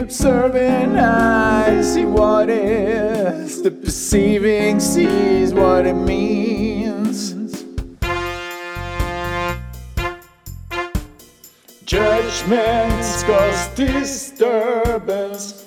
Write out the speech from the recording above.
observing I see what is. The perceiving sees what it means. Judgment cause. Disturbance.